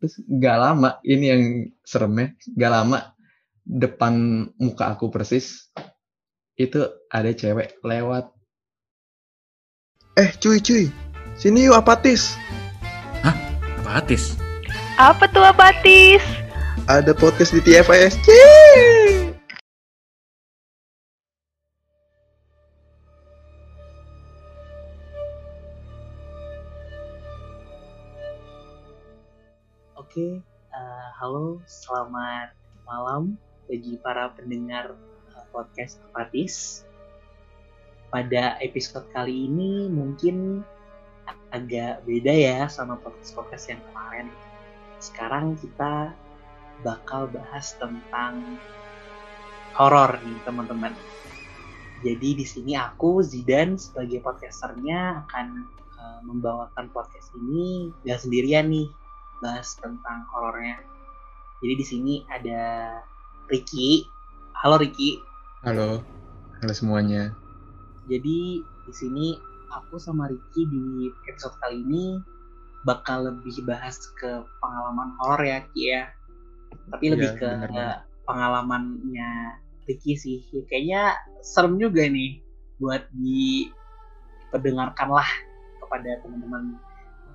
terus gak lama ini yang seremnya gak lama depan muka aku persis itu ada cewek lewat Eh cuy cuy, sini yuk apatis. Apatis. Apa tuh apatis? Ada podcast di TFIS. Cii. Oke, eh, halo, selamat malam bagi para pendengar eh, podcast Apatis. Pada episode kali ini mungkin agak beda ya sama podcast-podcast yang kemarin. Sekarang kita bakal bahas tentang horor nih teman-teman. Jadi di sini aku Zidan sebagai podcasternya akan eh, membawakan podcast ini gak sendirian nih bahas tentang horornya. Jadi di sini ada Ricky. Halo Ricky. halo halo semuanya Jadi di sini aku sama Ricky di episode kali ini bakal lebih bahas ke pengalaman horor ya Ki ya. Tapi Iya, lebih ke bener pengalamannya Ricky sih. Ya, kayaknya serem juga nih buat diperdengarkan lah kepada teman-teman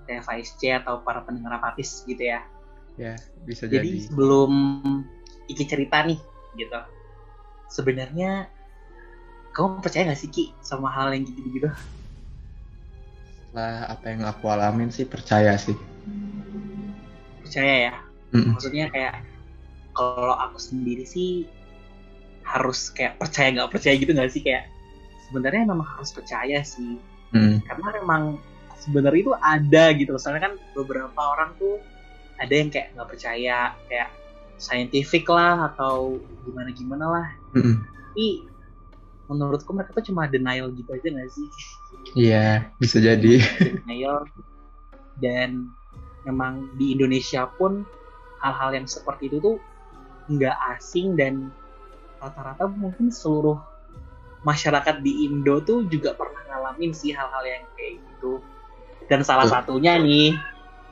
TFISC atau para pendengar apatis gitu ya. ya bisa Jadi jadi sebelum Iki cerita nih gitu. Sebenarnya kamu percaya gak sih Ki sama hal yang gitu-gitu? setelah apa yang aku alamin sih percaya sih Percaya ya? Mm-mm. Maksudnya kayak kalau aku sendiri sih harus kayak percaya nggak percaya gitu nggak sih kayak sebenarnya memang harus percaya sih Mm. karena memang sebenarnya itu ada gitu. Soalnya kan beberapa orang tuh ada yang kayak nggak percaya kayak scientific lah atau gimana gimana lah. Mm-mm. tapi menurutku mereka tuh cuma denial gitu aja nggak sih? Iya bisa jadi. denial. Dan memang di Indonesia pun hal-hal yang seperti itu tuh nggak asing dan rata-rata mungkin seluruh masyarakat di Indo tuh juga pernah ngalamin sih hal-hal yang kayak gitu dan salah satunya nih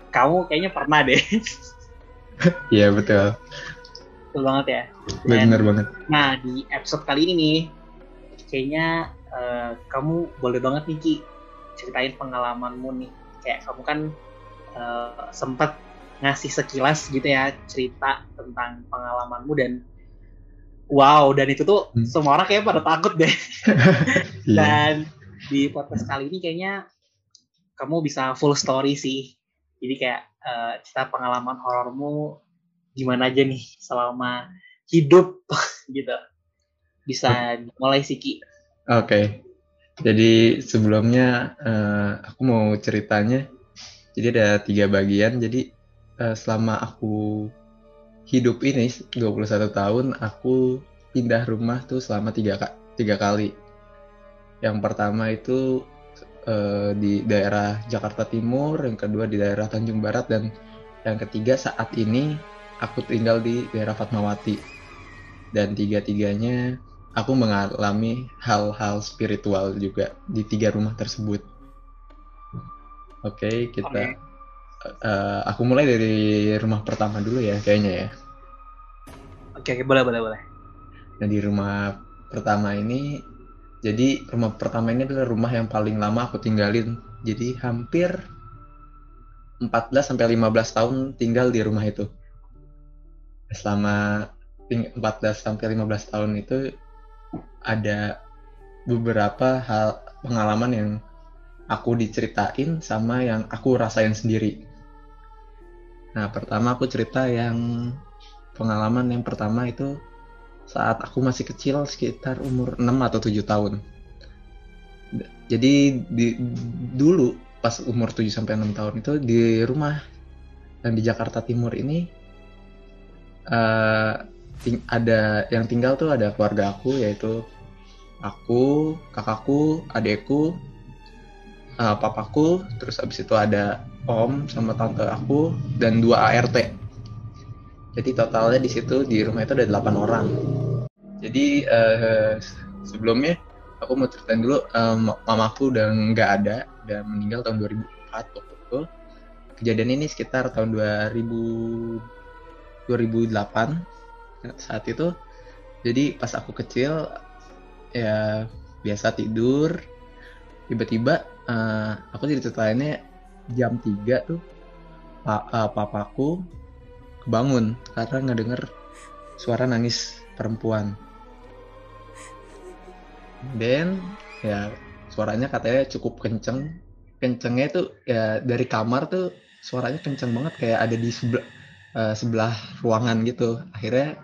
kamu kayaknya pernah deh iya betul betul banget ya Dan- bener banget Nah, di episode kali ini nih, kayaknya eh, kamu boleh banget nih Ki ceritain pengalamanmu nih. Kayak kamu kan eh, sempat ngasih sekilas gitu ya cerita tentang pengalamanmu dan wow dan itu tuh Hmm. semua orang kayak pada takut deh. iya Dan di podcast kali ini kayaknya kamu bisa full story sih. Jadi kayak eh, cerita pengalaman horormu gimana aja nih selama hidup gitu. Bisa mulai sih Ki. Oke, jadi sebelumnya eh, aku mau ceritanya. Jadi ada tiga bagian. Jadi eh, selama aku hidup ini 21 tahun, aku pindah rumah tuh selama tiga, tiga kali. Yang pertama itu eh, di daerah Jakarta Timur, yang kedua di daerah Tanjung Barat, dan yang ketiga saat ini aku tinggal di daerah Fatmawati. Dan tiga-tiganya aku mengalami hal-hal spiritual juga di tiga rumah tersebut. Oke, kita Oke. eh, aku mulai dari rumah pertama dulu ya kayaknya ya. Oke, oke, boleh boleh boleh. Nah, di rumah pertama ini jadi rumah pertama ini adalah rumah yang paling lama aku tinggalin. Jadi hampir 14 sampai 15 tahun tinggal di rumah itu. Selama ting- 14 sampai 15 tahun itu ada beberapa hal pengalaman yang aku diceritain sama yang aku rasain sendiri. Nah, pertama aku cerita yang pengalaman yang pertama itu saat aku masih kecil sekitar umur 6 atau 7 tahun. Jadi di, dulu pas umur 7 sampai 6 tahun itu di rumah yang di Jakarta Timur ini eh, ting- ada yang tinggal tuh ada keluarga aku yaitu aku, kakakku, adekku, eh, papaku, terus abis itu ada om sama tante aku dan dua ART. Jadi totalnya di situ di rumah itu ada 8 orang. Jadi eh, sebelumnya aku mau ceritain dulu eh, mamaku udah nggak ada, udah meninggal tahun 2004 waktu itu. Kejadian ini sekitar tahun 2000 2008 saat itu. Jadi pas aku kecil ya biasa tidur. Tiba-tiba eh, aku ceritainnya jam 3 tuh pa- eh, papaku kebangun karena ngedenger suara nangis perempuan. Dan ya suaranya katanya cukup kenceng. Kencengnya tuh ya dari kamar tuh suaranya kenceng banget kayak ada di sebelah eh, sebelah ruangan gitu. Akhirnya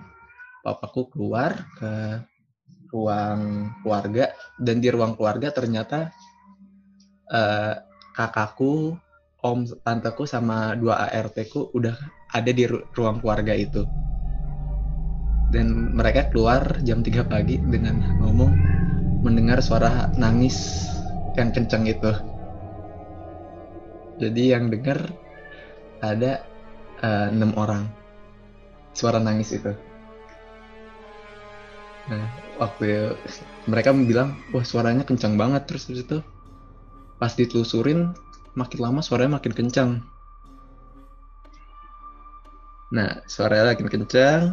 papaku keluar ke ruang keluarga dan di ruang keluarga ternyata eh, kakakku om tanteku sama dua ART ku udah ada di ru- ruang keluarga itu. Dan mereka keluar jam 3 pagi dengan ngomong mendengar suara nangis yang kenceng itu. Jadi yang dengar ada eh, enam orang. Suara nangis itu. Nah waktu mereka bilang wah suaranya kencang banget. Terus itu pas ditelusurin makin lama suaranya makin kencang nah suaranya makin kencang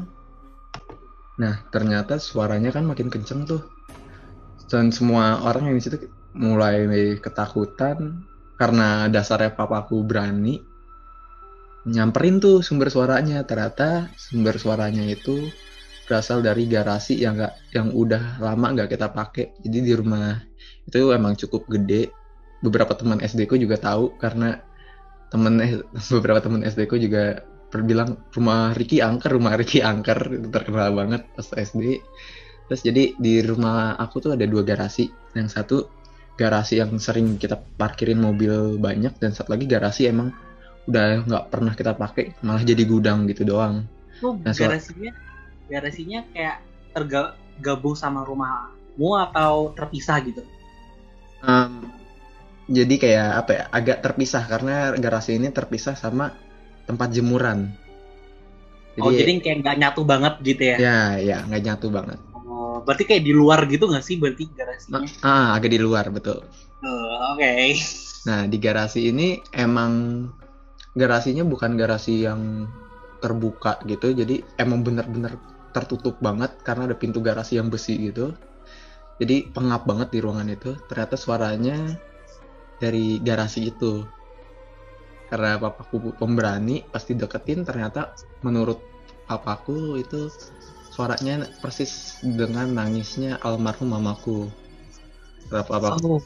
nah ternyata suaranya kan makin kencang tuh. Dan semua orang yang di situ mulai ketakutan karena dasarnya papaku berani nyamperin tuh sumber suaranya. Ternyata sumber suaranya itu berasal dari garasi yang nggak yang udah lama nggak kita pakai. Jadi di rumah itu emang cukup gede. Beberapa teman SD ku juga tahu karena temen beberapa teman SD ku juga berbilang rumah Ricky angker rumah Ricky angker itu terkenal banget pas SD terus jadi di rumah aku tuh ada dua garasi. Yang satu garasi yang sering kita parkirin mobil banyak dan satu lagi garasi emang udah nggak pernah kita pakai malah jadi gudang gitu doang. Tuh Nah, so- garasinya garasinya kayak tergabung sama rumahmu atau terpisah gitu. Em, jadi kayak apa ya agak terpisah karena garasi ini terpisah sama tempat jemuran. Oh jadi kayak nggak nyatu banget gitu ya. ya ya nggak nyatu banget. Oh, berarti kayak di luar gitu nggak sih berarti garasinya? ah agak di luar betul. Oh, Oke. nah di garasi ini emang garasinya bukan garasi yang terbuka gitu. Jadi emang bener-bener tertutup banget karena ada pintu garasi yang besi gitu. Jadi pengap banget di ruangan itu. Ternyata suaranya dari garasi itu karena papaku pemberani pasti deketin ternyata menurut papaku itu suaranya persis dengan nangisnya almarhum mamaku papaku Oh,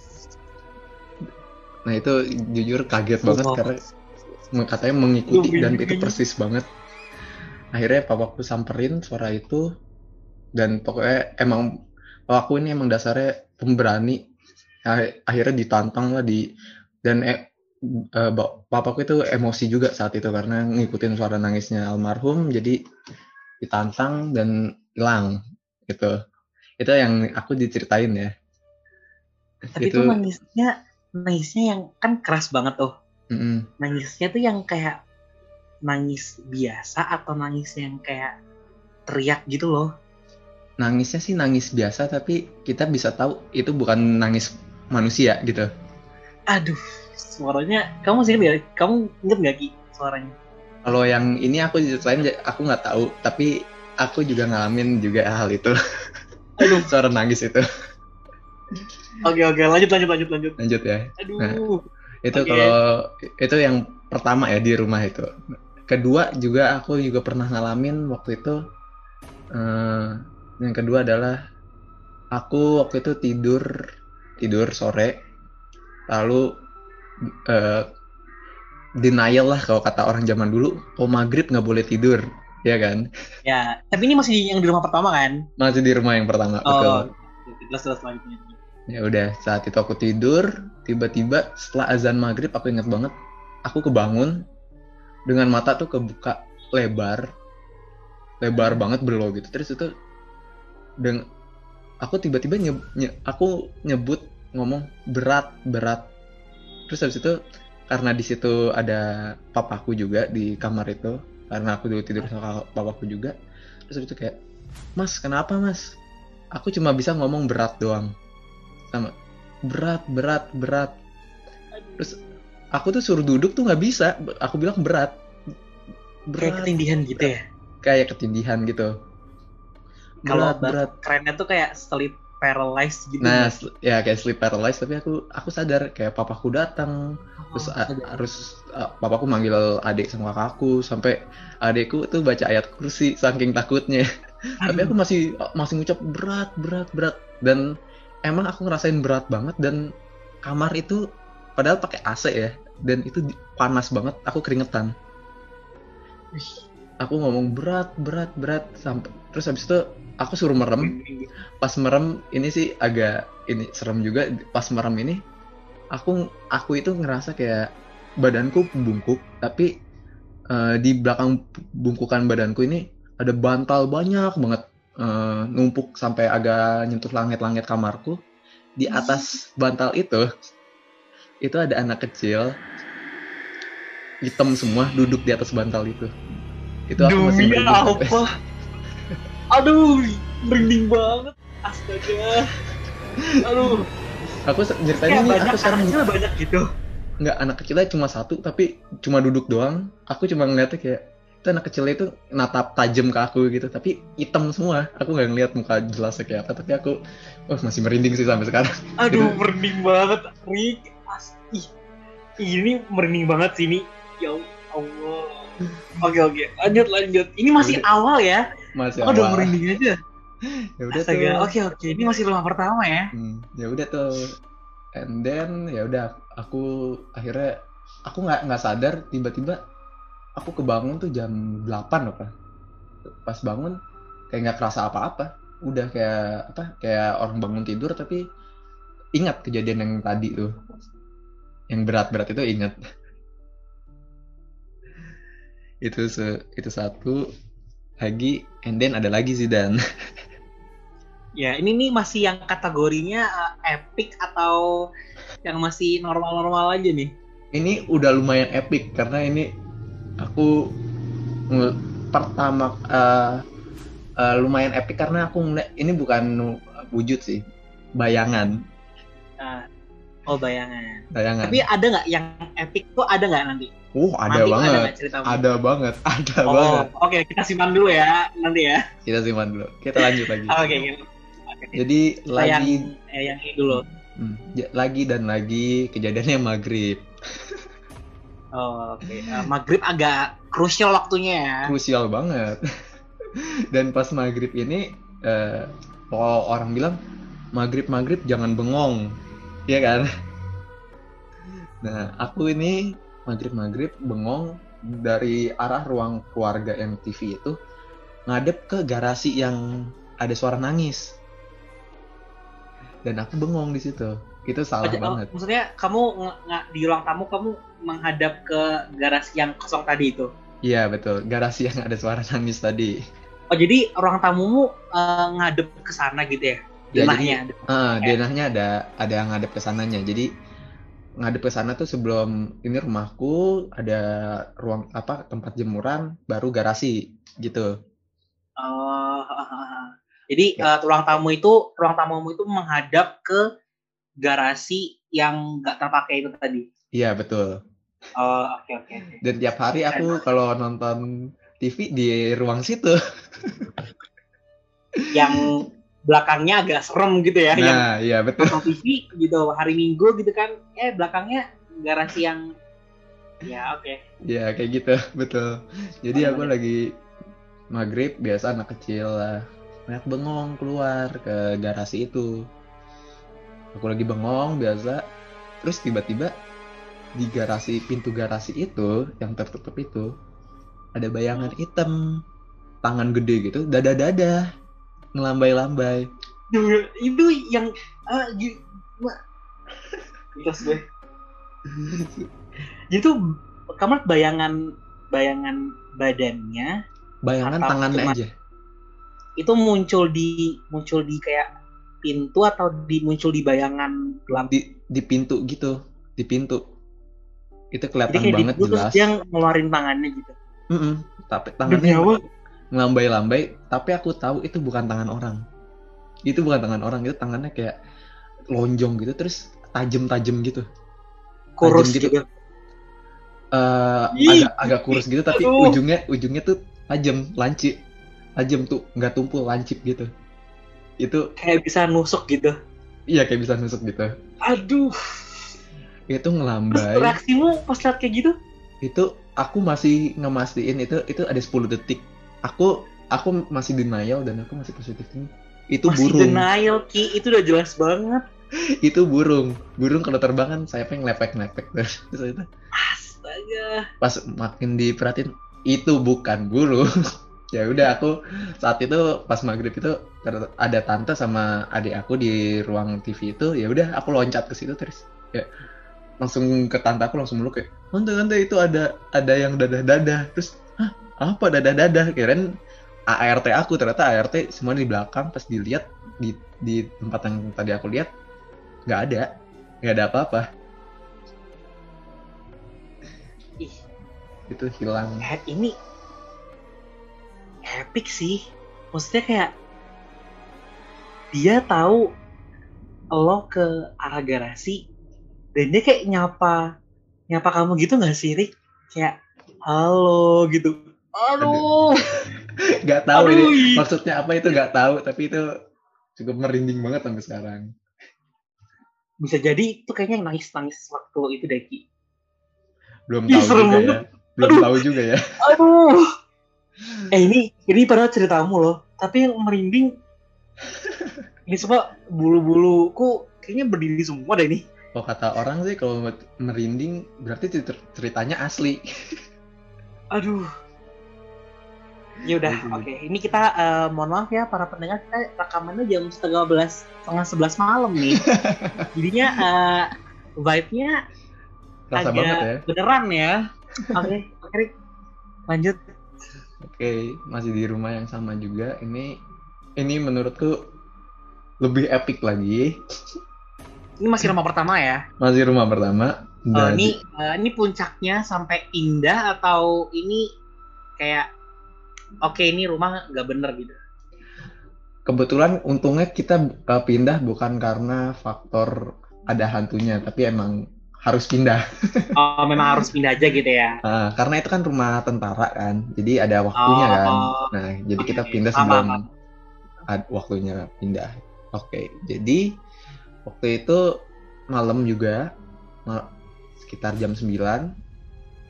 Nah itu jujur kaget banget Oh. karena katanya mengikuti Lu dan gini-gini. itu persis banget. Akhirnya papaku samperin suara itu dan pokoknya emang papaku ini emang dasarnya pemberani. Akhirnya ditantang lah di dan eh, papaku itu emosi juga saat itu karena ngikutin suara nangisnya almarhum jadi ditantang dan hilang gitu. Itu yang aku diceritain ya. tapi Itu- tuh nangisnya nangisnya yang kan keras banget tuh. Mm-mm. Nangisnya tuh yang kayak nangis biasa atau nangis yang kayak teriak gitu loh. nangisnya sih nangis biasa tapi kita bisa tahu itu bukan nangis manusia gitu Aduh, suaranya kamu sih ya? Kamu inget gak ki suaranya? kalau yang ini aku ceritain aku nggak tahu tapi aku juga ngalamin juga hal itu Aduh. suara nangis itu Oke oke lanjut lanjut lanjut lanjut. lanjut ya Aduh. itu Oke. kalau itu yang pertama ya di rumah itu kedua juga aku juga pernah ngalamin waktu itu eh, yang kedua adalah aku waktu itu tidur tidur sore lalu eh, denial lah kalau kata orang zaman dulu oh maghrib nggak boleh tidur ya kan Ya, tapi ini masih yang di rumah pertama kan? masih di rumah yang pertama betul Oh, jelas jelas lanjutnya. Ya udah, saat itu aku tidur, tiba-tiba setelah azan maghrib aku ingat banget, aku kebangun dengan mata tuh kebuka lebar, lebar banget belo gitu. Terus itu, dan aku tiba-tiba nye- nye- aku nyebut ngomong berat berat. Terus habis itu karena di situ ada papaku juga di kamar itu, karena aku dulu tidur sama papaku juga. Terus habis itu kayak, Mas kenapa mas? Aku cuma bisa ngomong berat doang sama berat berat berat terus aku tuh suruh duduk tuh nggak bisa aku bilang berat Kayak berat ketindihan gitu ya. kayak ketindihan gitu Kalau berat berat Kerennya tuh kayak sleep paralyzed gitu. nah sl- ya kayak sleep paralyzed tapi aku aku sadar kayak papaku datang. Terus Oh, a- sadar. harus a- papaku manggil adik sama kakakku sampai adikku tuh baca ayat kursi saking takutnya. Tapi aku masih masih ngucap berat berat berat. Dan emang aku ngerasain berat banget dan kamar itu padahal pakai AC ya dan itu panas banget aku keringetan. Aku ngomong berat berat berat sampai terus habis itu aku suruh merem. Pas merem ini sih agak ini serem juga. Pas merem ini aku aku itu ngerasa kayak badanku bungkuk tapi eh, di belakang bungkukan badanku ini ada bantal banyak banget eh, numpuk sampai agak nyentuh langit-langit kamarku. Di atas bantal itu itu ada anak kecil hitam semua duduk di atas bantal itu. Itu aku masih apa? Aduh, merinding banget. Astaga. Aduh, aku ceritanya nih banyak aku sekarang anaknya banyak gitu. nggak anak kecilnya cuma satu tapi cuma duduk doang aku cuma ngeliatnya kayak itu anak kecilnya itu natap tajam ke aku gitu tapi hitam semua aku nggak ngeliat muka jelasnya kayak apa tapi aku oh masih merinding sih sampai sekarang Aduh, merinding banget. Rick, ih, ini merinding banget sih ini. Ya Allah. Oke oke, lanjut lanjut. Ini masih awal ya. Masih Aduh, awal merinding aja. ya udah tuh. Oke oke, ini masih rumah pertama ya. Hmm, ya udah tuh. And then ya udah aku akhirnya aku nggak nggak sadar tiba-tiba aku kebangun tuh jam 8 apa. Pas bangun kayak nggak kerasa apa-apa. Udah kayak apa kayak orang bangun tidur tapi ingat kejadian yang tadi tuh. Yang berat-berat itu ingat. Itu se itu satu lagi and then ada lagi sih dan Ya, ini nih masih yang kategorinya uh, epic atau yang masih normal-normal aja nih. ini udah lumayan epic karena ini aku pertama eh, eh, lumayan epic karena aku ngeliat ini bukan wujud sih bayangan Nah, oh bayangan. bayangan Tapi ada nggak yang epic tuh ada nggak nanti? Uh ada banget ceritamu? ada banget ada Oh, banget oke kita simpan dulu ya nanti ya. kita simpan dulu kita lanjut lagi Oke, gitu. Oke. jadi Kita lagi yang eh, yang ini dulu. hmm, ja- lagi dan lagi kejadiannya maghrib Oh, oke. Eh, maghrib agak krusial waktunya ya. krusial banget dan pas maghrib ini eh, kalau orang bilang maghrib maghrib jangan bengong ya kan nah aku ini maghrib maghrib bengong dari arah ruang keluarga MTV itu ngadep ke garasi yang ada suara nangis dan aku bengong di situ itu salah Oh, j- oh, banget maksudnya kamu nggak di ruang tamu kamu menghadap ke garasi yang kosong tadi itu. iya betul garasi yang ada suara nangis tadi Oh jadi ruang tamumu eh, ngadep ke sana gitu ya? Ya, Denahnya. Ah, Ya. denahnya ada ada yang ngadep ke sananya. Jadi ngadep ke sana tuh sebelum ini rumahku ada ruang apa tempat jemuran baru garasi gitu. Oh, jadi Ya. eh, ruang tamu itu ruang tamumu itu menghadap ke garasi yang nggak terpakai itu tadi. Iya, betul. Oh, oke oke. oke. Dan tiap hari aku kalau nonton TV di ruang situ. Yang belakangnya agak serem gitu ya, yang Nah, iya betul. nonton TV gitu hari Minggu gitu kan, eh belakangnya garasi yang ya oke. Iya, kayak gitu, betul. Jadi Mana, aku mana? lagi maghrib biasa anak kecil lah. Banyak bengong keluar ke garasi itu. Aku lagi bengong biasa. Terus tiba-tiba di garasi pintu garasi itu yang tertutup itu ada bayangan hitam tangan gede gitu dada-dada ngelambai-lambai Duh, itu yang ah gi- wah. Terus gue. Tuh kamu bayangan bayangan badannya bayangan tangannya aja itu muncul di muncul di kayak pintu atau di muncul di bayangan lampu. di di pintu gitu di pintu itu Jadi kelihatan kayak banget di terus jelas dia ngeluarin tangannya gitu. Mm-mm. tapi Demi tangannya? Ngelambai-lambai tapi aku tahu itu bukan tangan orang. Itu bukan tangan orang itu tangannya kayak lonjong gitu terus tajam-tajam gitu. Kurus gitu. gitu. Ih, agak agak kurus gitu tapi aduh. ujungnya ujungnya tuh tajam lancip. Tajam tuh nggak tumpul lancip gitu. Itu kayak bisa nusuk gitu. Iya kayak bisa nusuk gitu. Aduh. Itu terus ngelambai. Reaksimu pas liat kayak gitu? Itu aku masih ngemastiin itu itu ada 10 detik aku aku masih denial dan aku masih positif ini. Itu masih burung. denial ki. Itu udah jelas banget. Itu burung. Burung kalau terbang kan sayapnya ngelepek ngelepek terus itu. Astaga. Pas makin diperhatiin itu bukan burung. Ya udah aku saat itu pas maghrib itu ada tante sama adik aku di ruang TV itu. Ya udah aku loncat ke situ terus. Ya langsung ke tante aku langsung meluk kayak tante tante itu ada ada yang dadah dadah terus hah apa? Dadah dadah kirain ART aku. Ternyata ART semua di belakang. Pas dilihat di di tempat yang tadi aku lihat nggak ada. Nggak ada apa-apa. Ih. Itu hilang. Eh, ini epic sih. Maksudnya kayak dia tahu lo ke arah garasi dan dia kayak nyapa nyapa kamu gitu nggak sih Rik? Kayak halo gitu aduh. Nggak tahu Aduh, ini maksudnya apa itu? Nggak tahu tapi itu cukup merinding banget sampai sekarang. Bisa jadi itu kayaknya nangis nangis waktu itu Deki. Belum Ih, tahu serem juga ya. belum Aduh. tahu juga ya. Aduh. Eh ini ini padahal ceritamu loh. Tapi yang merinding ini semua bulu-buluku kayaknya berdiri semua deh ini. Kalau kata orang sih kalau merinding berarti cer- ceritanya asli. Aduh. Ya udah, oke. Ini kita eh, mohon maaf ya para pendengar kita rekamannya jam setengah belas, setengah sebelas malam nih. Jadinya eh, vibe-nya rasa agak banget ya beneran ya. Oke, oke. Rik. Lanjut. oke masih di rumah yang sama juga ini ini menurutku lebih epic lagi Ini masih rumah pertama ya. masih rumah pertama Eh, dan ini eh, ini puncaknya sampai indah atau ini kayak oke ini rumah nggak bener gitu. kebetulan untungnya kita uh, pindah bukan karena faktor ada hantunya tapi emang harus pindah Oh, memang harus pindah aja gitu ya. Ah, karena itu kan rumah tentara kan jadi ada waktunya Oh. kan nah jadi kita pindah sebelum ad- waktunya pindah oke jadi waktu itu malam juga sekitar jam 9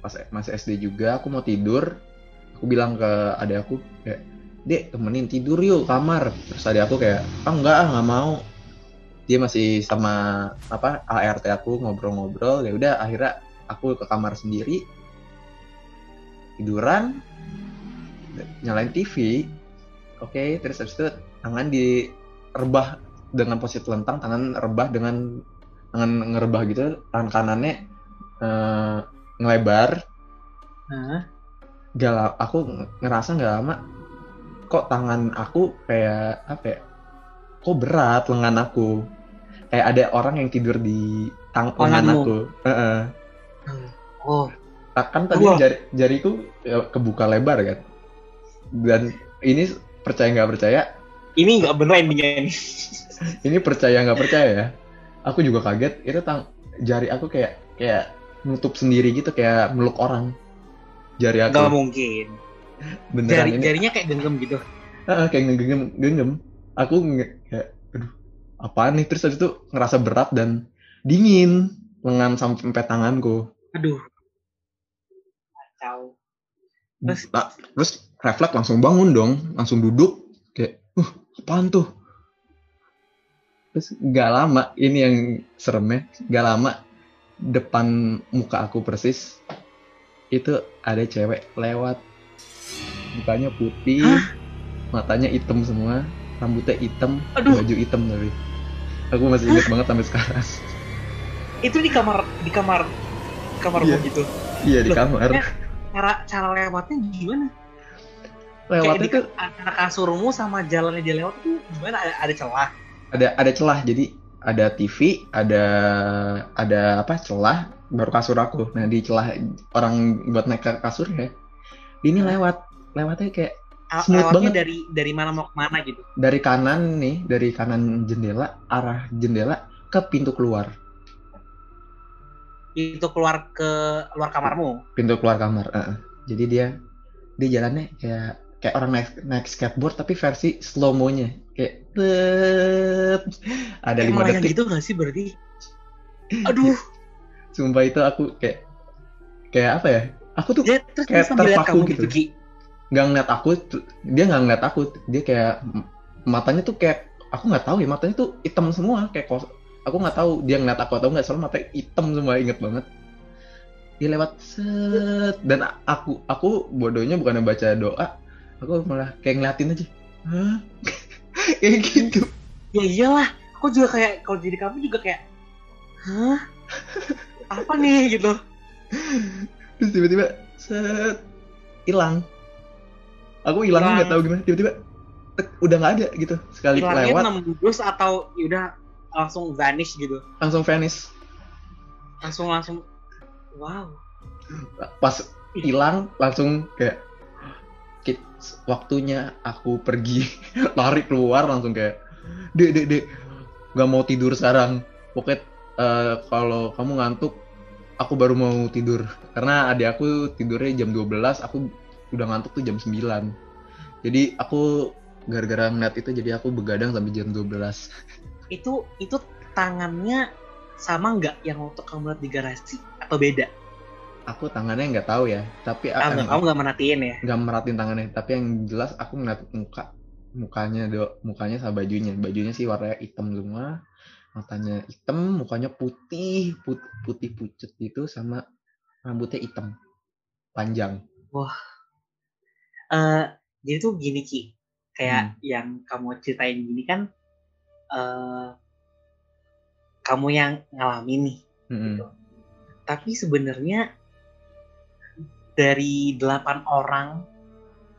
pas masih SD juga aku mau tidur aku bilang ke adik aku kayak dek temenin tidur yuk kamar. Terus adik aku kayak ah enggak ah nggak mau. Dia masih sama apa ART aku ngobrol-ngobrol. Ya udah akhirnya aku ke kamar sendiri. Tiduran nyalain TV oke terus habis itu tangan direbah dengan posisi telentang tangan rebah dengan tangan ngerebah gitu tangan kanannya eh, ngelebar. Hah? Gak aku nge- ngerasa nggak lama kok tangan aku kayak apa ya kok berat lengan aku. Kayak ada orang yang tidur di tang lengan aku. Heeh. Oh, Tak- kan tadi Wah. jari jariku ya, kebuka lebar kan? Dan ini percaya nggak percaya? Ini nggak bener endingnya ini. ini percaya nggak percaya ya? Aku juga kaget itu tang jari aku kayak kayak nutup sendiri gitu kayak meluk orang jari aku Gak mungkin. beneran Jari, ini jarinya kayak genggam gitu. Ah, kayak ngegenggam genggam aku kayak aduh apaan nih terus habis itu ngerasa berat dan dingin lengan sampai tanganku Aduh. Kacau. Terus? Nah, terus refleks langsung bangun dong langsung duduk kayak uh apaan tuh terus gak lama ini yang seremnya gak lama depan muka aku persis itu ada cewek lewat mukanya putih Hah? matanya hitam semua rambutnya hitam Aduh. baju hitam tapi aku masih ingat banget sampai sekarang Itu di kamar di kamar kamar Iya. gitu. iya di Loh, kamar Cara cara lewatnya gimana? Lewatnya di tuh antara kasurmu sama jalannya dia lewat tuh gimana? Ada, ada celah. ada ada celah jadi ada TV ada ada apa celah baru kasur aku nah di celah orang buat naik ke kasur ya ini lewat lewatnya kayak Al- Smooth banget. dari dari mana mau ke mana gitu. dari kanan nih dari kanan jendela arah jendela ke pintu keluar Itu keluar ke luar kamarmu. pintu keluar kamar heeh. jadi dia dia jalannya kayak kayak orang naik naik skateboard tapi versi slow mo-nya kayak tet. ada lima detik gitu gak sih berarti? Aduh, sumpah itu aku kayak kayak apa ya aku tuh dia terus kayak terpaku gitu. nggak ngeliat aku dia nggak ngeliat aku dia kayak matanya tuh kayak aku nggak tahu ya matanya tuh hitam semua kayak kos aku nggak tahu dia ngeliat aku atau nggak soalnya matanya hitam semua inget banget dia lewat set dan aku aku bodohnya bukan baca doa aku malah kayak ngeliatin aja Hah? kayak gitu Ya iyalah, aku juga kayak kalau jadi kamu juga kayak, hah? Apa nih gitu? terus tiba-tiba set hilang aku hilangnya nggak tahu gimana tiba-tiba udah nggak ada gitu sekali Hilangnya lewat nembus atau ya udah langsung vanish gitu? langsung vanish Langsung langsung, wow. pas hilang langsung kayak "Kit, waktunya aku pergi lari keluar langsung kayak dek dek dek nggak mau tidur sekarang. Pokoknya eh, kalau kamu ngantuk aku baru mau tidur. Karena adik aku tidurnya jam 12 aku udah ngantuk tuh jam 9 jadi aku gara-gara ngeliat itu jadi aku begadang sampai jam 12 Itu itu tangannya sama nggak yang waktu kamu lihat di garasi? Atau beda? Aku tangannya nggak tahu ya tapi Ah, yang- kamu nggak merhatiin ya? nggak merhatiin tangannya tapi yang jelas aku ngeliat muka mukanya do mukanya sama bajunya bajunya sih warnanya hitam semua matanya hitam mukanya putih put, putih pucet gitu sama rambutnya hitam panjang eh jadi tuh gini Ki, kayak Hmm. yang kamu ceritain gini kan, eh kamu yang ngalamin nih. Mm-mm. Tapi sebenarnya dari delapan orang,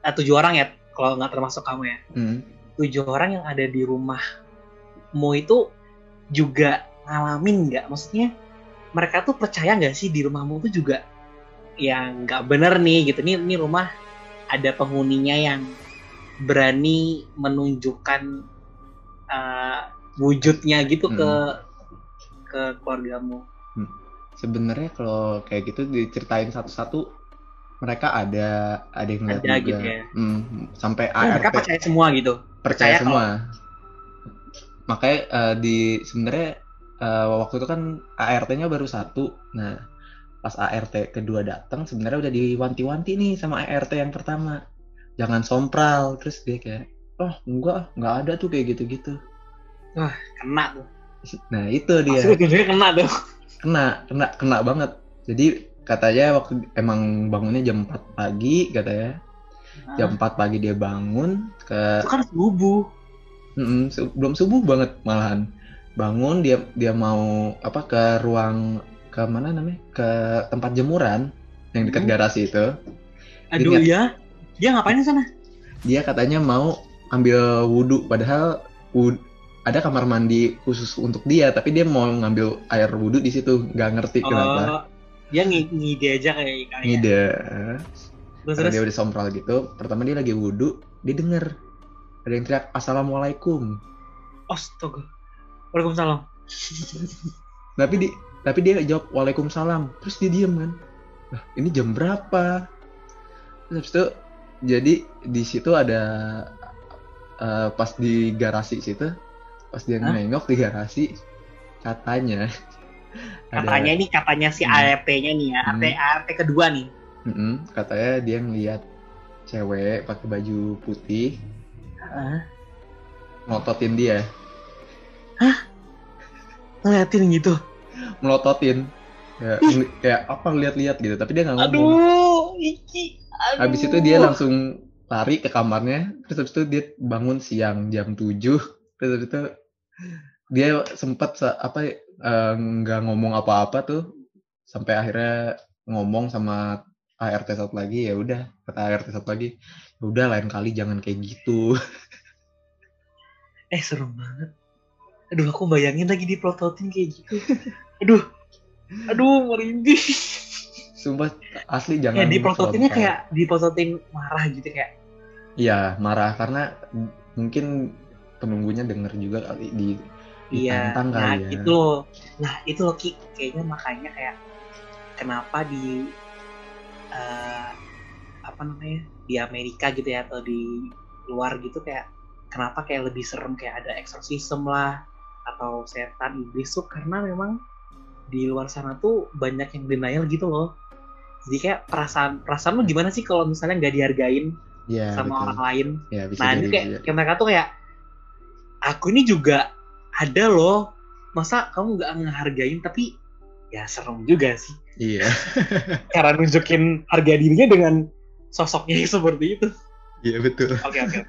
eh, tujuh orang ya, kalau nggak termasuk kamu ya, Mm. tujuh orang yang ada di rumahmu itu juga ngalamin nggak? Maksudnya mereka tuh percaya nggak sih di rumahmu tuh juga yang nggak bener nih gitu? Nih, ini rumah ada penghuninya yang berani menunjukkan uh, wujudnya gitu ke ke keluargamu. sebenarnya kalau kayak gitu diceritain satu-satu mereka ada ada yang Ada juga gitu ya. Mm, sampai Oh, mereka ART percaya semua gitu. percaya percaya semua makanya eh, di sebenarnya eh, waktu itu kan ART-nya baru satu nah pas ART kedua datang sebenarnya udah diwanti-wanti nih sama ART yang pertama jangan sompral terus dia kayak oh enggak enggak ada tuh kayak gitu-gitu Kena tuh. nah itu dia dia kena tuh. kena kena kena banget jadi katanya waktu emang bangunnya jam 4 pagi katanya jam 4 pagi dia bangun ke Itu kan subuh. Mm-mm, su- belum subuh banget malahan bangun dia dia mau apa ke ruang ke mana namanya ke tempat jemuran yang dekat Hmm. garasi itu Aduh Ingat. ya. Dia ngapain di sana? dia katanya mau ambil wudhu padahal wud- ada kamar mandi khusus untuk dia tapi dia mau ngambil air wudhu di situ nggak ngerti kenapa Oh, dia ng- ngide aja kayak kayak. ngide Terus terus. dia udah sompral gitu pertama dia lagi wudhu dia denger ada yang teriak assalamualaikum Astaga. Waalaikumsalam. tapi di tapi dia jawab waalaikumsalam terus dia diem kan lah ini jam berapa terus habis itu jadi di situ ada eh, pas di garasi situ pas dia Hah? nengok di garasi katanya Katanya ini katanya si Hmm. ART-nya nih ya, ART Hmm. ART kedua nih. Mm-mm, katanya dia ngeliat cewek pakai baju putih Hah? melototin dia Ngeliatin gitu. melototin kayak, ngeli- kayak apa lihat-lihat gitu tapi dia nggak ngomong Aduh, iki. Aduh. Habis itu dia langsung lari ke kamarnya, terus habis itu dia bangun siang jam 7. Terus habis itu dia sempat se- apa eh, nggak ngomong apa-apa tuh sampai akhirnya ngomong sama ART satu lagi ya udah kata ART satu lagi ya udah lain kali jangan kayak gitu Eh serem banget. Aduh, aku bayangin lagi diprototin kayak gitu. Aduh. Aduh, merinding. sumpah asli jangan Ya diprototinnya frontal. kayak diprototin marah gitu kayak. iya marah karena mungkin penunggunya denger juga kali di Iya. Ditantang Nah, kali ya. itu loh. Nah, itu loh Ki. Kayaknya makanya kayak kenapa di eh, apa namanya di Amerika gitu ya atau di luar gitu kayak kenapa kayak lebih serem kayak ada exorcism lah atau setan iblis tuh karena memang di luar sana tuh banyak yang denial gitu loh jadi kayak perasaan perasaan lu gimana sih kalau misalnya nggak dihargain Iya, sama betul. orang lain Ya, bisa nah jadi, ini kayak, kayak mereka tuh kayak aku ini juga ada loh. Masa kamu nggak ngehargain? Tapi ya serem juga sih. Iya. cara nunjukin harga dirinya dengan sosoknya seperti itu. Iya, betul. oke oke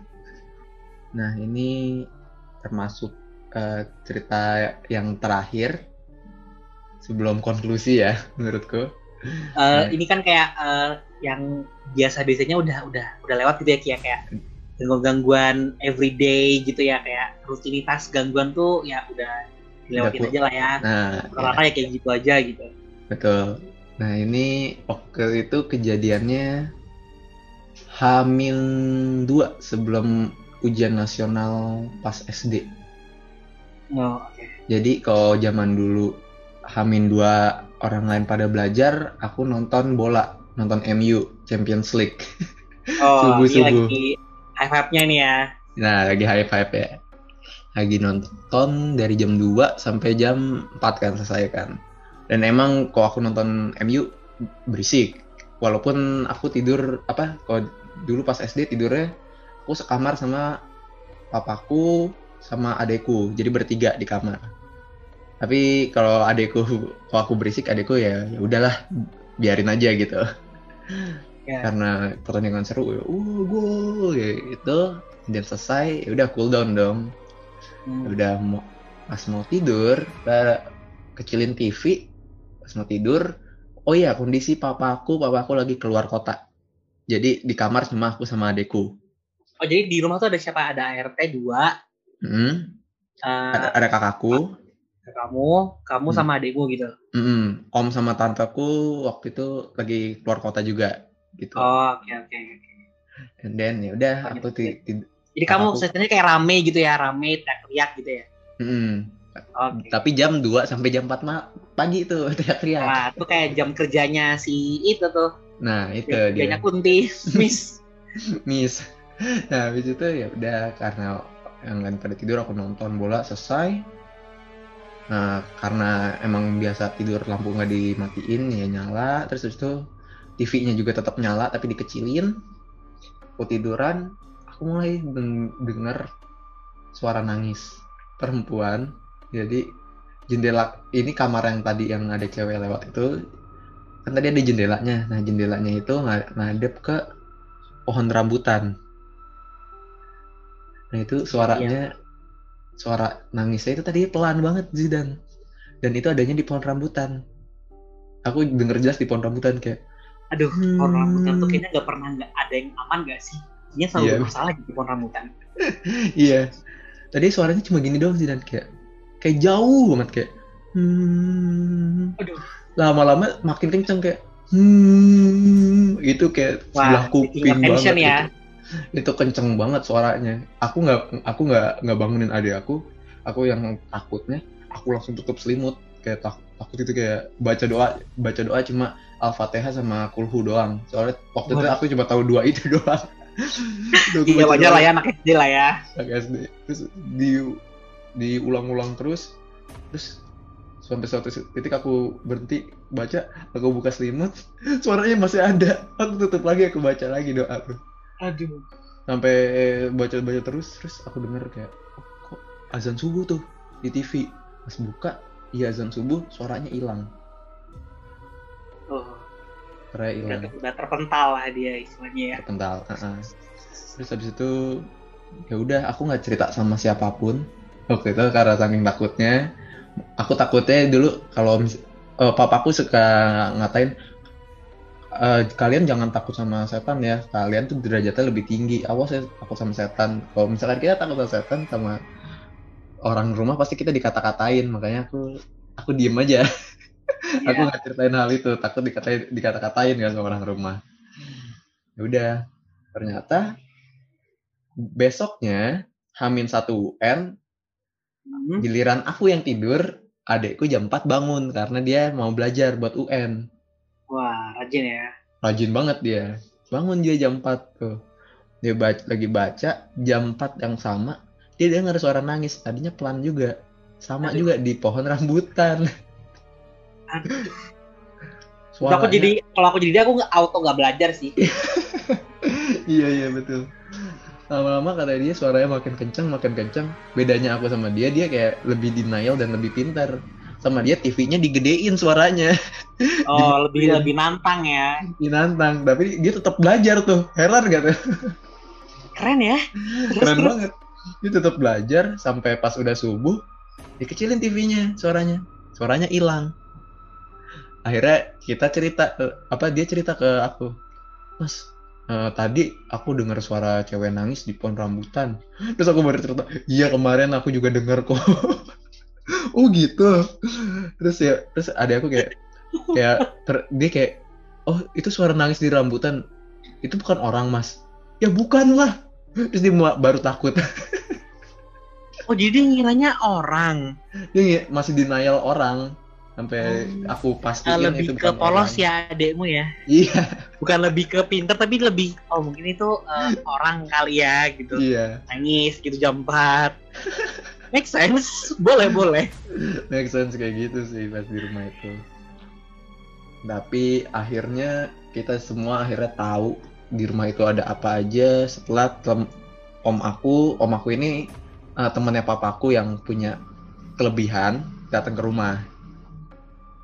Nah, ini termasuk eh, cerita yang terakhir sebelum konklusi ya, menurutku. Eh, ini kan kayak eh, yang biasa biasanya udah udah udah lewat gitu ya kayak kayak gangguan everyday gitu ya kayak rutinitas gangguan tuh ya udah dilewatin aja lah ya Nah, rata ya kayak gitu aja gitu betul. Nah, ini waktu itu kejadiannya Hamin 2 sebelum ujian nasional pas SD. oh, oke Jadi kalau zaman dulu Hamin 2 orang lain pada belajar, aku nonton bola, nonton MU Champions League. oh ini Subuh-subuh. lagi high five nya nih ya Nah, lagi high five ya. Lagi nonton dari jam 2 sampai jam 4 kan selesai kan. Dan emang kalau aku nonton MU berisik. Walaupun aku tidur apa kalau dulu pas SD tidurnya aku sekamar sama papaku sama adekku. Jadi bertiga di kamar. Tapi kalau adekku kalau aku berisik adekku ya ya udahlah biarin aja gitu. Ya. Karena pertandingan seru ya, uh gol ya itu dan selesai ya udah cool down dong Hmm. udah mau pas mau tidur kecilin TV pas mau tidur oh iya kondisi papaku papaku lagi keluar kota jadi di kamar cuma aku sama adekku oh jadi di rumah tuh ada siapa ada ART dua Hmm, eh, ada, ada kakakku kamu kamu Hmm. sama adikmu gitu Mm-mm. om sama tanteku waktu itu lagi keluar kota juga gitu. Oh oke oke oke and then ya udah aku ti- ti- jadi kamu Aku- sebenarnya kayak rame gitu ya rame teriak gitu ya? Mm-mm. oke. Tapi jam 2 sampai jam 4 ma- pagi tuh teriak-teriak. Nah, itu kayak jam kerjanya si itu tuh. nah itu Jam dia. kerjanya Kunti, Miss. miss. Nah habis itu ya udah karena yang lain pada tidur aku nonton bola selesai. Nah karena emang biasa tidur lampu nggak dimatiin ya nyala. Terus habis itu TV-nya juga tetap nyala tapi dikecilin aku tiduran aku mulai deng- denger suara nangis perempuan jadi jendela ini kamar yang tadi yang ada cewek lewat itu kan tadi ada jendelanya nah jendelanya itu nga- ngadep ke pohon rambutan. Nah itu suaranya suara nangisnya itu tadi pelan banget Zidan. Dan itu adanya di pohon rambutan. Aku denger jelas di pohon rambutan kayak Aduh, Hmm. pohon rambutan tuh kayaknya nggak pernah nggak ada yang aman gak sih? Kayaknya selalu Iya. masalah gitu pohon rambutan. iya. Tadi suaranya cuma gini doang Zidan kayak kayak jauh banget kayak hmm. Aduh. Lama-lama makin kenceng kayak hmm. Itu kayak sebelah Wah, kuping taking attention banget ya. gitu. itu kenceng banget suaranya aku nggak aku nggak nggak bangunin adik aku aku yang takutnya aku langsung tutup selimut kayak tak, takut itu kayak baca doa baca doa cuma al-fatihah sama kulhu doang. Soalnya waktu itu aku cuma tahu dua itu doang. Aku Iya baca wajar lah ya anak SD lah ya. anak SD. Terus di diulang-ulang terus terus sampai suatu titik aku berhenti baca aku buka selimut suaranya masih ada. Aku tutup lagi aku baca lagi doa tuh Aduh. sampai baca-baca terus terus aku denger kayak "Oh, kok azan subuh tuh di TV pas buka iya azan subuh suaranya hilang Oh, suaranya hilang. udah, udah terpental lah dia istilahnya ya. terpental uh-uh. terus habis itu ya udah aku nggak cerita sama siapa pun. Waktu itu karena saking takutnya. Aku takutnya dulu kalau eh, papaku suka ngatain "Eh, kalian jangan takut sama setan ya. Kalian tuh derajatnya lebih tinggi. Awas ya takut sama setan. Kalau misalkan kita takut sama setan sama orang rumah pasti kita dikata-katain. Makanya aku aku diem aja aku Iya. nggak ceritain hal itu takut dikatain dikata-katain kan sama orang rumah ya udah ternyata besoknya Hamin satu UN Hmm. giliran aku yang tidur adekku jam 4 bangun karena dia mau belajar buat UN rajin ya. rajin banget dia bangun dia jam 4 tuh dia baca, lagi baca jam 4 yang sama dia dengar suara nangis tadinya pelan juga sama Aduh. juga di pohon rambutan. Suaranya, Aku jadi kalau aku jadi dia aku nggak auto nggak belajar sih. iya iya betul. Lama-lama kata dia suaranya makin kencang makin kencang bedanya aku sama dia dia kayak lebih denial dan lebih pintar. Sama dia TV-nya digedein suaranya. Oh lebih Iya. lebih nantang ya. dinantang tapi dia tetap belajar tuh. Heran gak tuh Keren ya. Terus, keren terus. banget. Dia tetap belajar sampai pas udah subuh dikecilin TV-nya suaranya. Suaranya hilang akhirnya kita cerita ke- apa dia cerita ke aku. Mas eh, tadi aku dengar suara cewek nangis di pohon rambutan. Terus aku baru cerita iya kemarin aku juga dengar kok. Oh gitu. Terus ya terus ada aku kayak kayak ter- dia kayak oh itu suara nangis di rambutan. Itu bukan orang mas. Ya bukan lah terus dia baru takut. Oh jadi dia ngiranya orang. dia masih denial orang sampai Oh. aku Eh, pastiin lebih itu ke bukan polos orang. ya adekmu ya. iya Bukan lebih ke pinter tapi lebih oh mungkin itu eh, orang kali ya gitu. iya Nangis gitu jam 4. Make sense. Boleh boleh. make sense kayak gitu sih pas di rumah itu tapi akhirnya kita semua akhirnya tahu di rumah itu ada apa aja setelah tem- om aku om aku ini eh, temannya papaku yang punya kelebihan datang ke rumah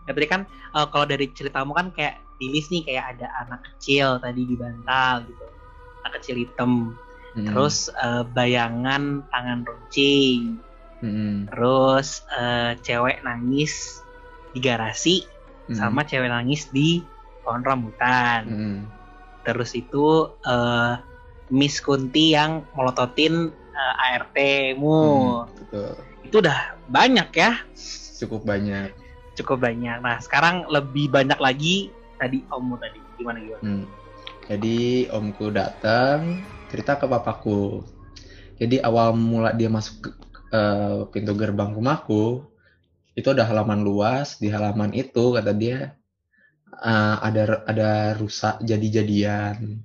Ya tadi kan eh, kalau dari ceritamu kan kayak di list nih kayak ada anak kecil tadi di bantal gitu. Anak kecil hitam. Mm-mm. Terus eh, bayangan tangan runcing. Mm-mm. Terus eh, cewek nangis di garasi Mm-mm. sama cewek nangis di pohon rambutan. Mm-mm. Terus itu eh, Miss Kunti yang melototin eh, ART-mu. Mm, betul Itu udah banyak ya, cukup banyak cukup banyak. Nah, sekarang lebih banyak lagi tadi ommu tadi. Gimana gimana? Hmm. Jadi omku datang cerita ke papaku. Jadi awal mula dia masuk ke eh, pintu gerbang rumahku itu ada halaman luas. Di halaman itu kata dia eh, ada ada rusak jadi-jadian.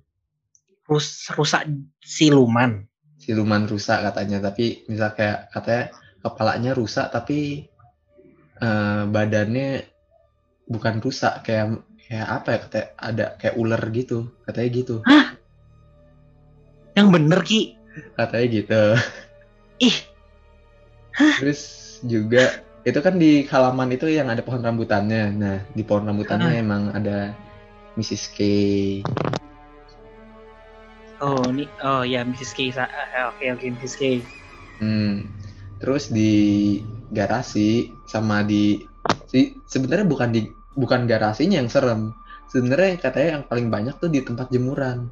Rus, rusak siluman. Siluman rusak katanya. Tapi misal kayak katanya kepalanya rusak tapi eh, badannya bukan rusak kayak kayak apa ya katanya ada kayak ular gitu katanya gitu Yang bener Ki. katanya gitu Ih, terus juga itu kan di halaman itu yang ada pohon rambutannya nah di pohon rambutannya emang ada Mrs. K oh ini oh ya Mrs. K. Eh, Oke oke Mrs. K. Hmm. terus di garasi sama di si sebenarnya bukan di bukan garasinya yang serem sebenarnya katanya yang paling banyak tuh di tempat jemuran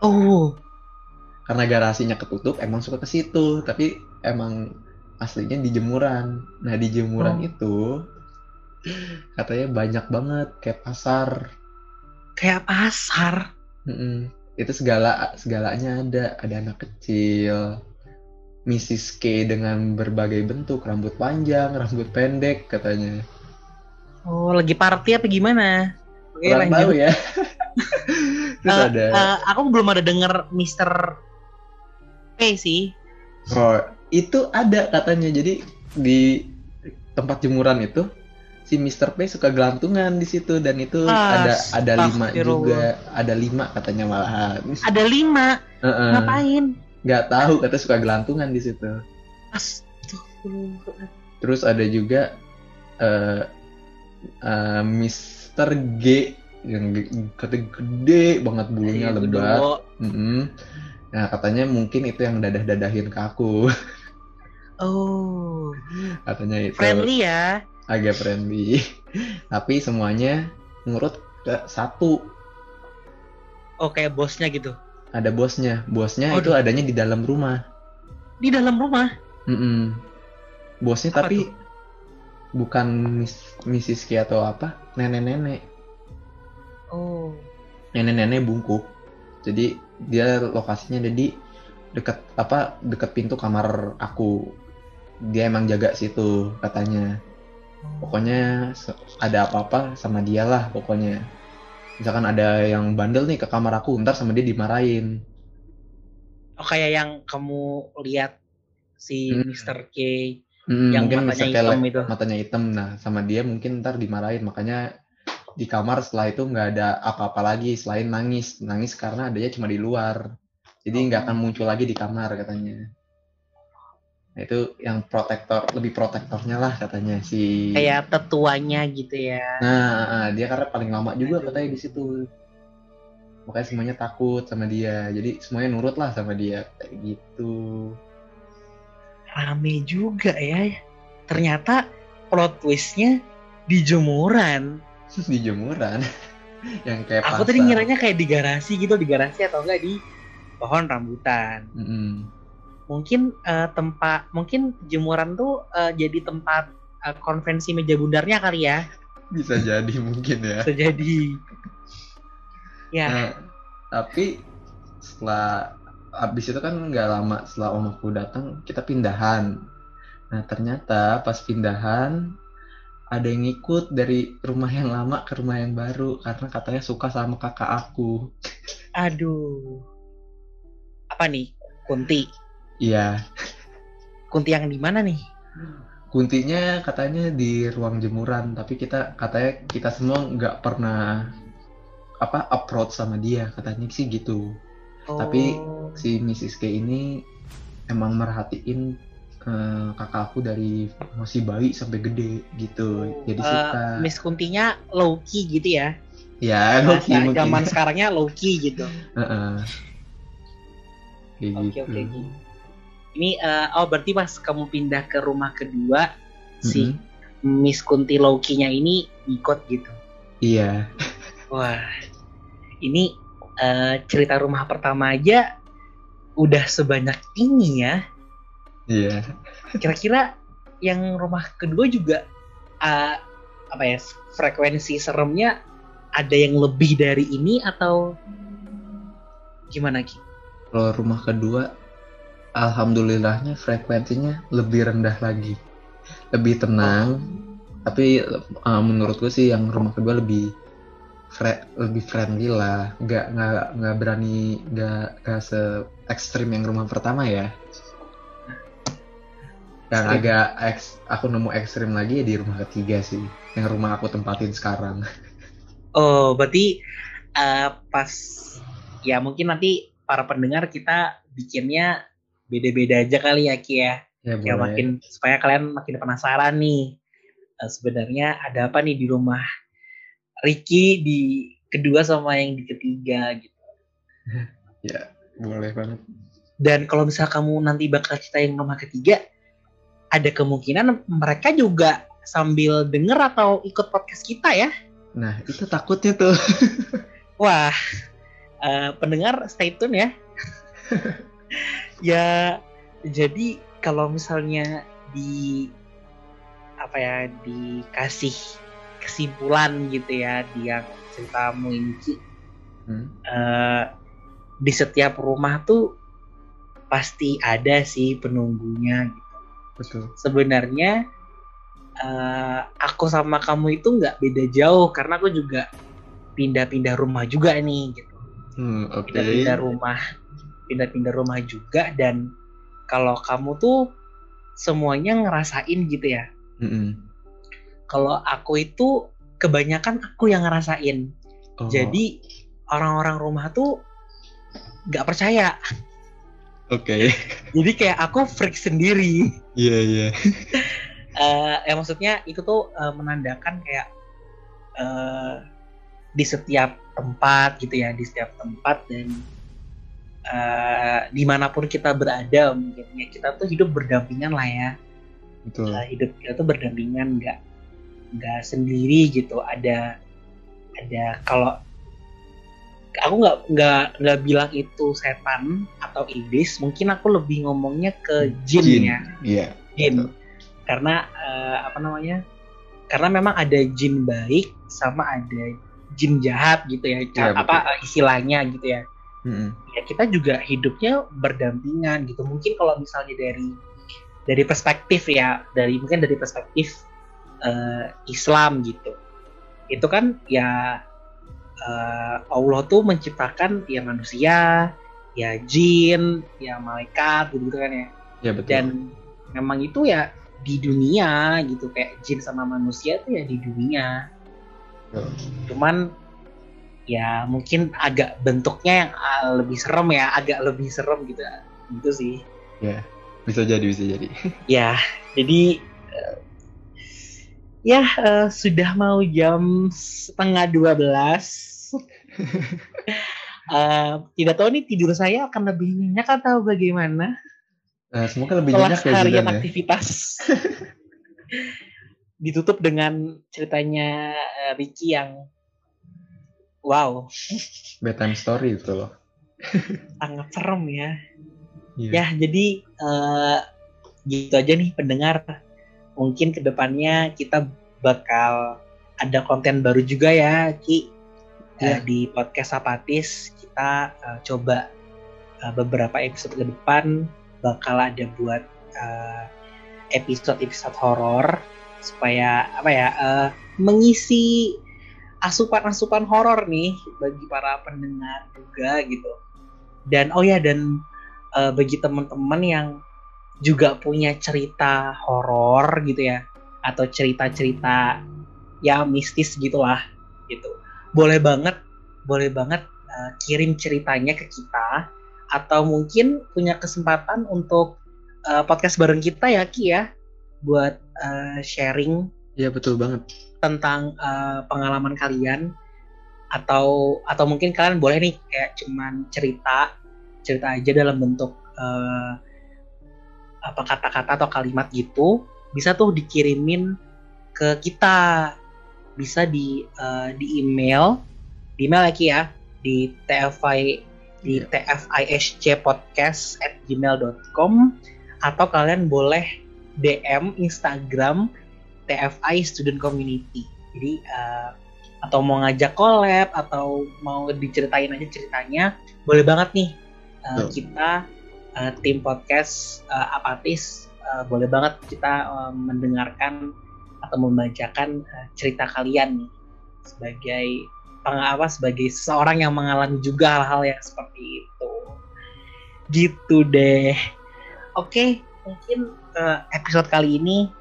Oh, karena garasinya ketutup emang suka ke situ tapi emang aslinya di jemuran nah di jemuran Oh. itu katanya banyak banget kayak pasar kayak pasar. Mm-mm. itu segala segalanya ada ada anak kecil Mrs. K dengan berbagai bentuk rambut panjang rambut pendek katanya Oh, lagi party apa gimana? Oke, tahu lanjut. ya terus Eh, ada eh, aku belum ada denger Mr. P sih. Oh, itu ada katanya. Jadi di tempat jemuran itu si Mr. P suka gelantungan di situ dan itu Ah, ada ada lima juga, ada lima katanya malahan. Ada lima. Heeh. Ngapain? Nggak tahu kata suka gelantungan di situ. Astagfirullah. Terus ada juga eh eh, Mr. G yang katanya gede banget bulunya Iya, lebat. Dodo. Mm-mm. Nah katanya mungkin itu yang dadah-dadahin ke aku. Oh, katanya itu. friendly ya. agak friendly tapi semuanya ngurut ke satu Oh, kayak bosnya gitu. Ada bosnya bosnya Aduh. itu adanya di dalam rumah Di dalam rumah. Mm-mm. bosnya Apa tapi bukan Miss, Mrs. Atau apa nenek-nenek Oh. nenek-nenek bungkuk jadi dia lokasinya ada di dekat apa dekat pintu kamar aku dia emang jaga situ katanya pokoknya se- ada apa-apa sama dia lah pokoknya misalkan ada yang bandel nih ke kamar aku ntar sama dia dimarahin Oh kayak yang kamu lihat si Hmm. Mr. K Hmm, yang mungkin matanya Mr. Hitam itu. matanya hitam nah sama dia mungkin ntar dimarahin makanya di kamar setelah itu nggak ada apa-apa lagi selain nangis nangis karena adanya cuma di luar jadi nggak akan muncul lagi di kamar katanya itu yang protektor lebih protektornya lah katanya si Kayak tetuanya gitu ya. nah ah, dia karena paling lama juga katanya di situ makanya semuanya takut sama dia jadi semuanya nurut lah sama dia kayak gitu Rame juga ya. Ternyata plot twistnya di jemuran. di jemuran yang kayak Aku tadi pasar. ngiranya kayak di garasi gitu, di garasi atau enggak di pohon rambutan. Mm-mm. Mungkin eh, tempat, mungkin jemuran tuh eh, jadi tempat eh, konvensi meja bundarnya kali ya. bisa jadi mungkin ya Bisa jadi. Ya, Nah, tapi setelah habis itu kan nggak lama setelah om aku datang kita pindahan. Nah ternyata pas pindahan ada yang ikut dari rumah yang lama ke rumah yang baru karena katanya suka sama kakak aku. aduh. Apa nih? Kunti. Iya, Kunti yang di mana nih? kuntinya katanya di ruang jemuran, tapi kita katanya kita semua nggak pernah apa approach sama dia katanya sih gitu. Tapi Oh. si Mrs. K ini emang merhatiin eh, kakak aku dari masih bayi sampai gede gitu. Jadi Eh, suka. Miss Kuntinya low key gitu ya. Ya, Loki mungkin. zaman sekarangnya low key gitu. Kayak Oke gitu. oke. oke. Ini eh, oh berarti pas kamu pindah ke rumah kedua si Miss Kunti low key-nya ini ikut gitu. Iya. Wah. Ini eh, cerita rumah pertama aja udah sebanyak ini ya. Iya. Kira-kira yang rumah kedua juga eh, apa ya frekuensi seremnya ada yang lebih dari ini atau gimana Ki? Kalau rumah kedua, alhamdulillahnya frekuensinya lebih rendah lagi, lebih tenang. Tapi uh, menurut gue sih yang rumah kedua lebih fre- lebih friendly lah, nggak nggak nggak berani nggak nggak se ekstrim yang rumah pertama ya. Yang Ekstrim. agak eks, aku nemu ekstrim lagi ya di rumah ketiga sih, yang rumah aku tempatin sekarang. Oh, berarti eh, pas ya mungkin nanti para pendengar kita bikinnya beda-beda aja kali ya Ki ya. Ya Ya boleh. makin supaya kalian makin penasaran nih. eh, sebenarnya ada apa nih di rumah Ricky di kedua sama yang di ketiga gitu. Boleh banget. Dan kalau misal kamu nanti bakal ceritain rumah ketiga, ada kemungkinan mereka juga sambil denger atau ikut podcast kita ya. Nah itu takutnya tuh. Wah, eh, pendengar stay tune ya. ya, jadi kalau misalnya di apa ya dikasih kesimpulan gitu ya di yang ceritamu ini Ki, Hmm. eh, di setiap rumah tuh pasti ada sih penunggunya gitu. Betul. Sebenarnya eh, aku sama kamu itu nggak beda jauh karena aku juga pindah-pindah rumah juga nih gitu. Hmm, Oke. pindah-pindah rumah pindah-pindah rumah juga dan kalau kamu tuh semuanya ngerasain gitu ya Mm-mm. kalau aku itu kebanyakan aku yang ngerasain Oh, jadi orang-orang rumah tuh nggak percaya Oke. jadi kayak aku freak sendiri Iya iya. Eh ya maksudnya itu tuh eh, menandakan kayak eh di setiap tempat gitu ya di setiap tempat dan eh di mana pun kita berada mungkin ya kita tuh hidup berdampingan lah ya Betul. Eh, hidup kita tuh berdampingan nggak nggak sendiri gitu ada ada kalau aku nggak nggak nggak bilang itu setan atau iblis mungkin aku lebih ngomongnya ke jin, Jin. ya Iya. jin karena eh, apa namanya karena memang ada jin baik sama ada jin jahat gitu ya Iya, apa eh, istilahnya gitu ya Mm-mm. ya kita juga hidupnya berdampingan gitu mungkin kalau misalnya dari dari perspektif ya dari mungkin dari perspektif eh, Islam gitu itu kan ya eh, Allah tuh menciptakan ya manusia, ya jin, ya malaikat gitu kan ya. Ya betul. Dan memang itu ya di dunia gitu kayak jin sama manusia tuh ya di dunia. Cuman ya mungkin agak bentuknya yang ah, lebih serem ya, agak lebih serem gitu. Gitu sih. Bisa jadi, bisa jadi. Ya, jadi eh, ya eh, sudah mau jam setengah dua belas. Eh, tidak tahu nih tidur saya akan lebih nyenyak atau bagaimana Nah, semoga lebih setelah nyenyak ya seharian Zidan ya. aktivitas. Ditutup dengan ceritanya Ricky yang wow Bedtime story itu loh. sangat serem ya. Iya. Ya jadi eh, gitu aja nih pendengar. Mungkin ke depannya kita bakal ada konten baru juga ya Ki Eh, Iya. di podcast Apatis kita eh, coba eh, beberapa episode ke depan bakal ada buat eh, episode-episode horor supaya apa ya eh, mengisi asupan-asupan horor nih bagi para pendengar juga gitu. Dan oh ya dan eh, bagi teman-teman yang juga punya cerita horor gitu ya atau cerita-cerita ya mistis gitulah gitu boleh banget boleh banget eh, kirim ceritanya ke kita atau mungkin punya kesempatan untuk eh, podcast bareng kita ya Ki ya buat eh, sharing Iya betul banget. Tentang eh, pengalaman kalian atau atau mungkin kalian boleh nih kayak cuman cerita cerita aja dalam bentuk eh, apa kata-kata atau kalimat gitu bisa tuh dikirimin ke kita bisa di eh, di email di email lagi ya di tfi di Iya. tfiscpodcast at gmail.com atau kalian boleh DM Instagram TFI Student Community. Jadi eh, atau mau ngajak collab atau mau diceritain aja ceritanya, boleh banget nih Betul. kita eh, tim podcast eh, apatis eh, boleh banget kita eh, mendengarkan atau membacakan eh, cerita kalian nih sebagai apa sebagai seseorang yang mengalami juga hal-hal yang seperti itu. Gitu deh. Oke, mungkin eh, episode kali ini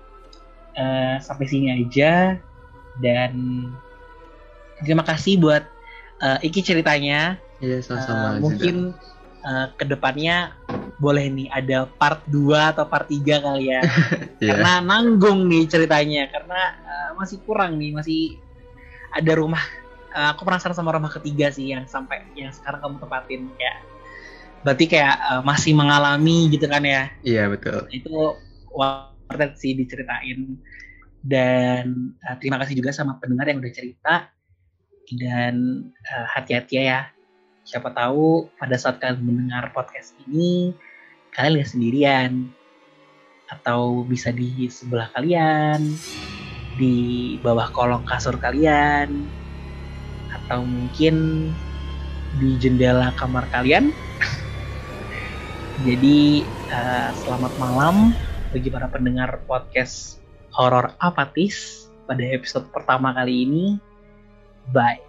eh, sampai sini aja dan terima kasih buat eh, Iki ceritanya. Iya sama-sama. Zidan. mungkin eh, ke depannya boleh nih ada part 2 atau part 3 kali ya. Iya. Karena nanggung nih ceritanya karena eh, masih kurang nih, masih ada rumah eh, aku penasaran sama rumah ketiga sih yang sampai yang sekarang kamu tempatin ya. Berarti kayak eh, masih mengalami gitu kan ya Iya betul. itu worth sih diceritain. Dan uh, terima kasih juga sama pendengar yang udah cerita. Dan uh, hati-hati ya. Siapa tahu pada saat kalian mendengar podcast ini kalian nggak sendirian. Atau bisa di sebelah kalian di bawah kolong kasur kalian. Atau mungkin di jendela kamar kalian. Jadi uh, selamat malam bagi para pendengar podcast horor apatis pada episode pertama kali ini. Bye.